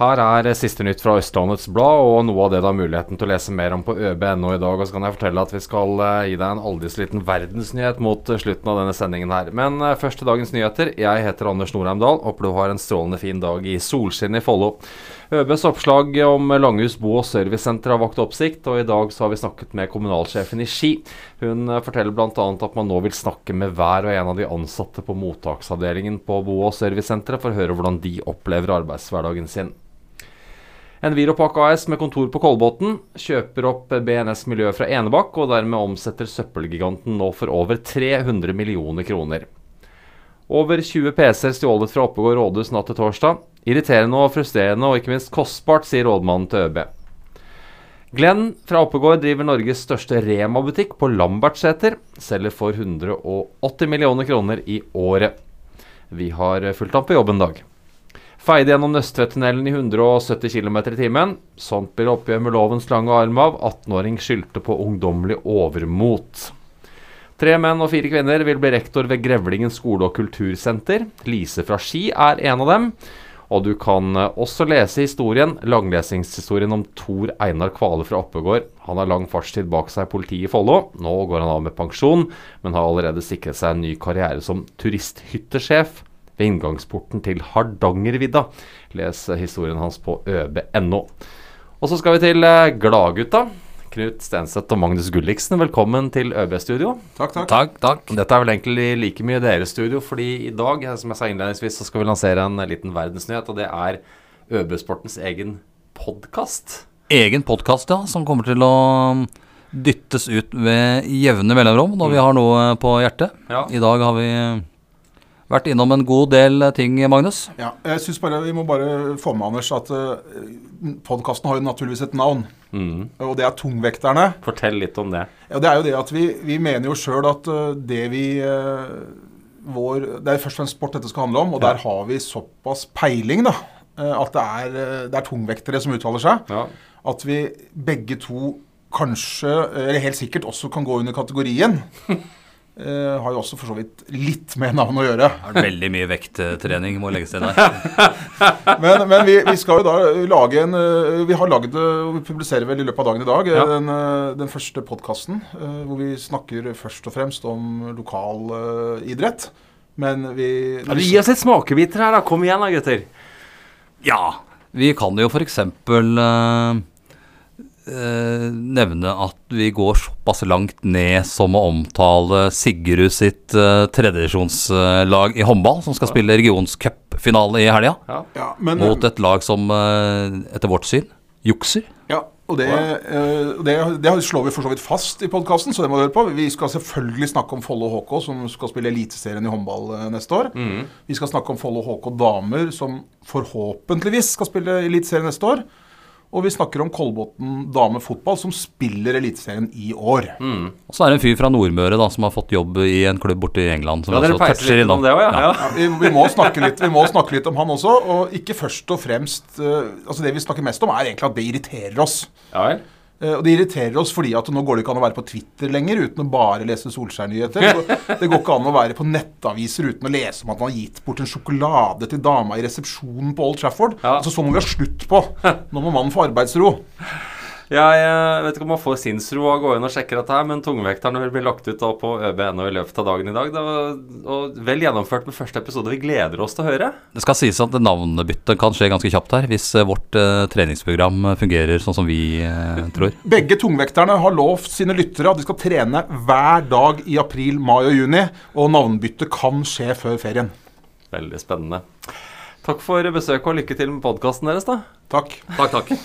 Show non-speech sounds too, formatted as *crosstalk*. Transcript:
Her er siste nytt fra Østlandets Blad, og noe av det du har muligheten til å lese mer om på øb.no i dag. Og så kan jeg fortelle at vi skal uh, gi deg en aldri så liten verdensnyhet mot uh, slutten av denne sendingen her. Men uh, først til dagens nyheter. Jeg heter Anders Norheim Dahl. Håper du har en strålende fin dag i solskinn i Follo. ØBs oppslag om Langhus bo- og servicesenter har vakt oppsikt, og i dag så har vi snakket med kommunalsjefen i Ski. Hun forteller bl.a. at man nå vil snakke med hver og en av de ansatte på mottaksavdelingen på bo- og servicesenteret for å høre hvordan de opplever arbeidshverdagen sin. Enviropak AS med kontor på Kolbotn kjøper opp BNS Miljø fra Enebakk, og dermed omsetter søppelgiganten nå for over 300 millioner kroner. Over 20 PC-er stjålet fra Oppegård rådhus natt til torsdag. Irriterende og frustrerende, og ikke minst kostbart, sier rådmannen til ØB. Glenn fra Oppegård driver Norges største Rema-butikk på Lambertseter. Selger for 180 millioner kroner i året. Vi har fulgt ham på jobb en dag. Feide gjennom Nøstvedtunnelen i 170 km i timen. Sånt blir oppgjør med lovens lange arm av. 18-åring skyldte på ungdommelig overmot. Tre menn og fire kvinner vil bli rektor ved Grevlingen skole- og kultursenter. Lise fra Ski er en av dem. Og du kan eh, også lese historien, langlesingshistorien om Tor Einar Kvale fra Oppegård. Han har lang fartstid bak seg i politiet i Follo. Nå går han av med pensjon, men har allerede sikret seg en ny karriere som turisthyttesjef ved inngangsporten til Hardangervidda. Les eh, historien hans på øb.no. Og så skal vi til eh, Gladgutta. Knut Stenseth og Magnus Gulliksen, velkommen til ØB-studio. Takk, takk. Takk, takk. Dette er vel egentlig like mye deres studio, fordi i dag som jeg sa innledningsvis, så skal vi lansere en liten verdensnyhet, og det er ØB-sportens egen podkast. Egen podkast, ja, som kommer til å dyttes ut ved jevne mellomrom når vi har noe på hjertet. Ja. I dag har vi vært innom en god del ting, Magnus. Ja, jeg synes bare Vi må bare få med Anders at uh, podkasten har jo naturligvis et navn. Mm. Og det er Tungvekterne. Fortell litt om det. Ja, det er jo det at Vi, vi mener jo sjøl at uh, det vi uh, vår, Det er først og fremst sport dette skal handle om, og Ja. der har vi såpass peiling da, uh, at det er, uh, det er tungvektere som uttaler seg. Ja. At vi begge to kanskje, eller helt sikkert også kan gå under kategorien. *laughs* Uh, har jo også for så vidt litt med navn å gjøre. Det er veldig mye vekttrening må legges til der. *laughs* Men, men vi, vi skal jo da lage en eh, Vi har lagd og vi publiserer vel i løpet av dagen i dag, eh, Ja. den, eh, den første podkasten hvor vi snakker først og fremst om lokal uh, idrett. Men vi Ja, Gi oss litt smakebiter her, da. Kom igjen da, gutter. Ja, vi kan jo f.eks. Uh, uh, nevne at vi går såpass langt ned som å omtale Sigrud sitt uh, tredjedivisjonslag i håndball, som skal spille regionscupfinale i helga, Ja. ja, mot et lag som etter vårt syn jukser. ja, og det, eh, det, det slår vi for så vidt fast i podkasten, så det må du høre på. Vi skal selvfølgelig snakke om Follo HK, som skal spille Eliteserien i håndball eh, neste år. Mm. Vi skal snakke om Follo HK damer, som forhåpentligvis skal spille Eliteserien neste år. Og vi snakker om Kolbotn damefotball, som spiller Eliteserien i år. Mm. Og så er det en fyr fra Nordmøre da, som har fått jobb i en klubb borte i England. Som Ja, dere peiser litt innom. om det òg, ja. ja. Ja, vi, vi, må litt, vi må snakke litt om han også, og ikke først og fremst uh, Altså Det vi snakker mest om, er egentlig at det irriterer oss. Ja vel. Eh, Og det irriterer oss fordi at nå går det ikke an å være på Twitter lenger uten å bare lese Solskjær-nyheter. Det går ikke an å være på nettaviser uten å lese om at man har gitt bort en sjokolade til dama i resepsjonen på Old Trafford. Ja. Altså Så må vi ha slutt på. Nå må mannen få arbeidsro. Jeg eh, vet ikke om man får sinnsro av å gå inn og sjekke dette her, men tungvekterne vil bli lagt ut da på ØB.no i løpet av dagen i dag. Det var, og vel gjennomført med første episode. Vi gleder oss til å høre. Det skal sies at navnebyttet kan skje ganske kjapt her, hvis eh, vårt eh, treningsprogram eh, fungerer sånn som vi eh, tror. Begge tungvekterne har lovt sine lyttere at de skal trene hver dag i april, mai og juni. Og navnebyttet kan skje før ferien. Veldig spennende. Takk for besøket og lykke til med podkasten deres, da. Takk. Takk, takk.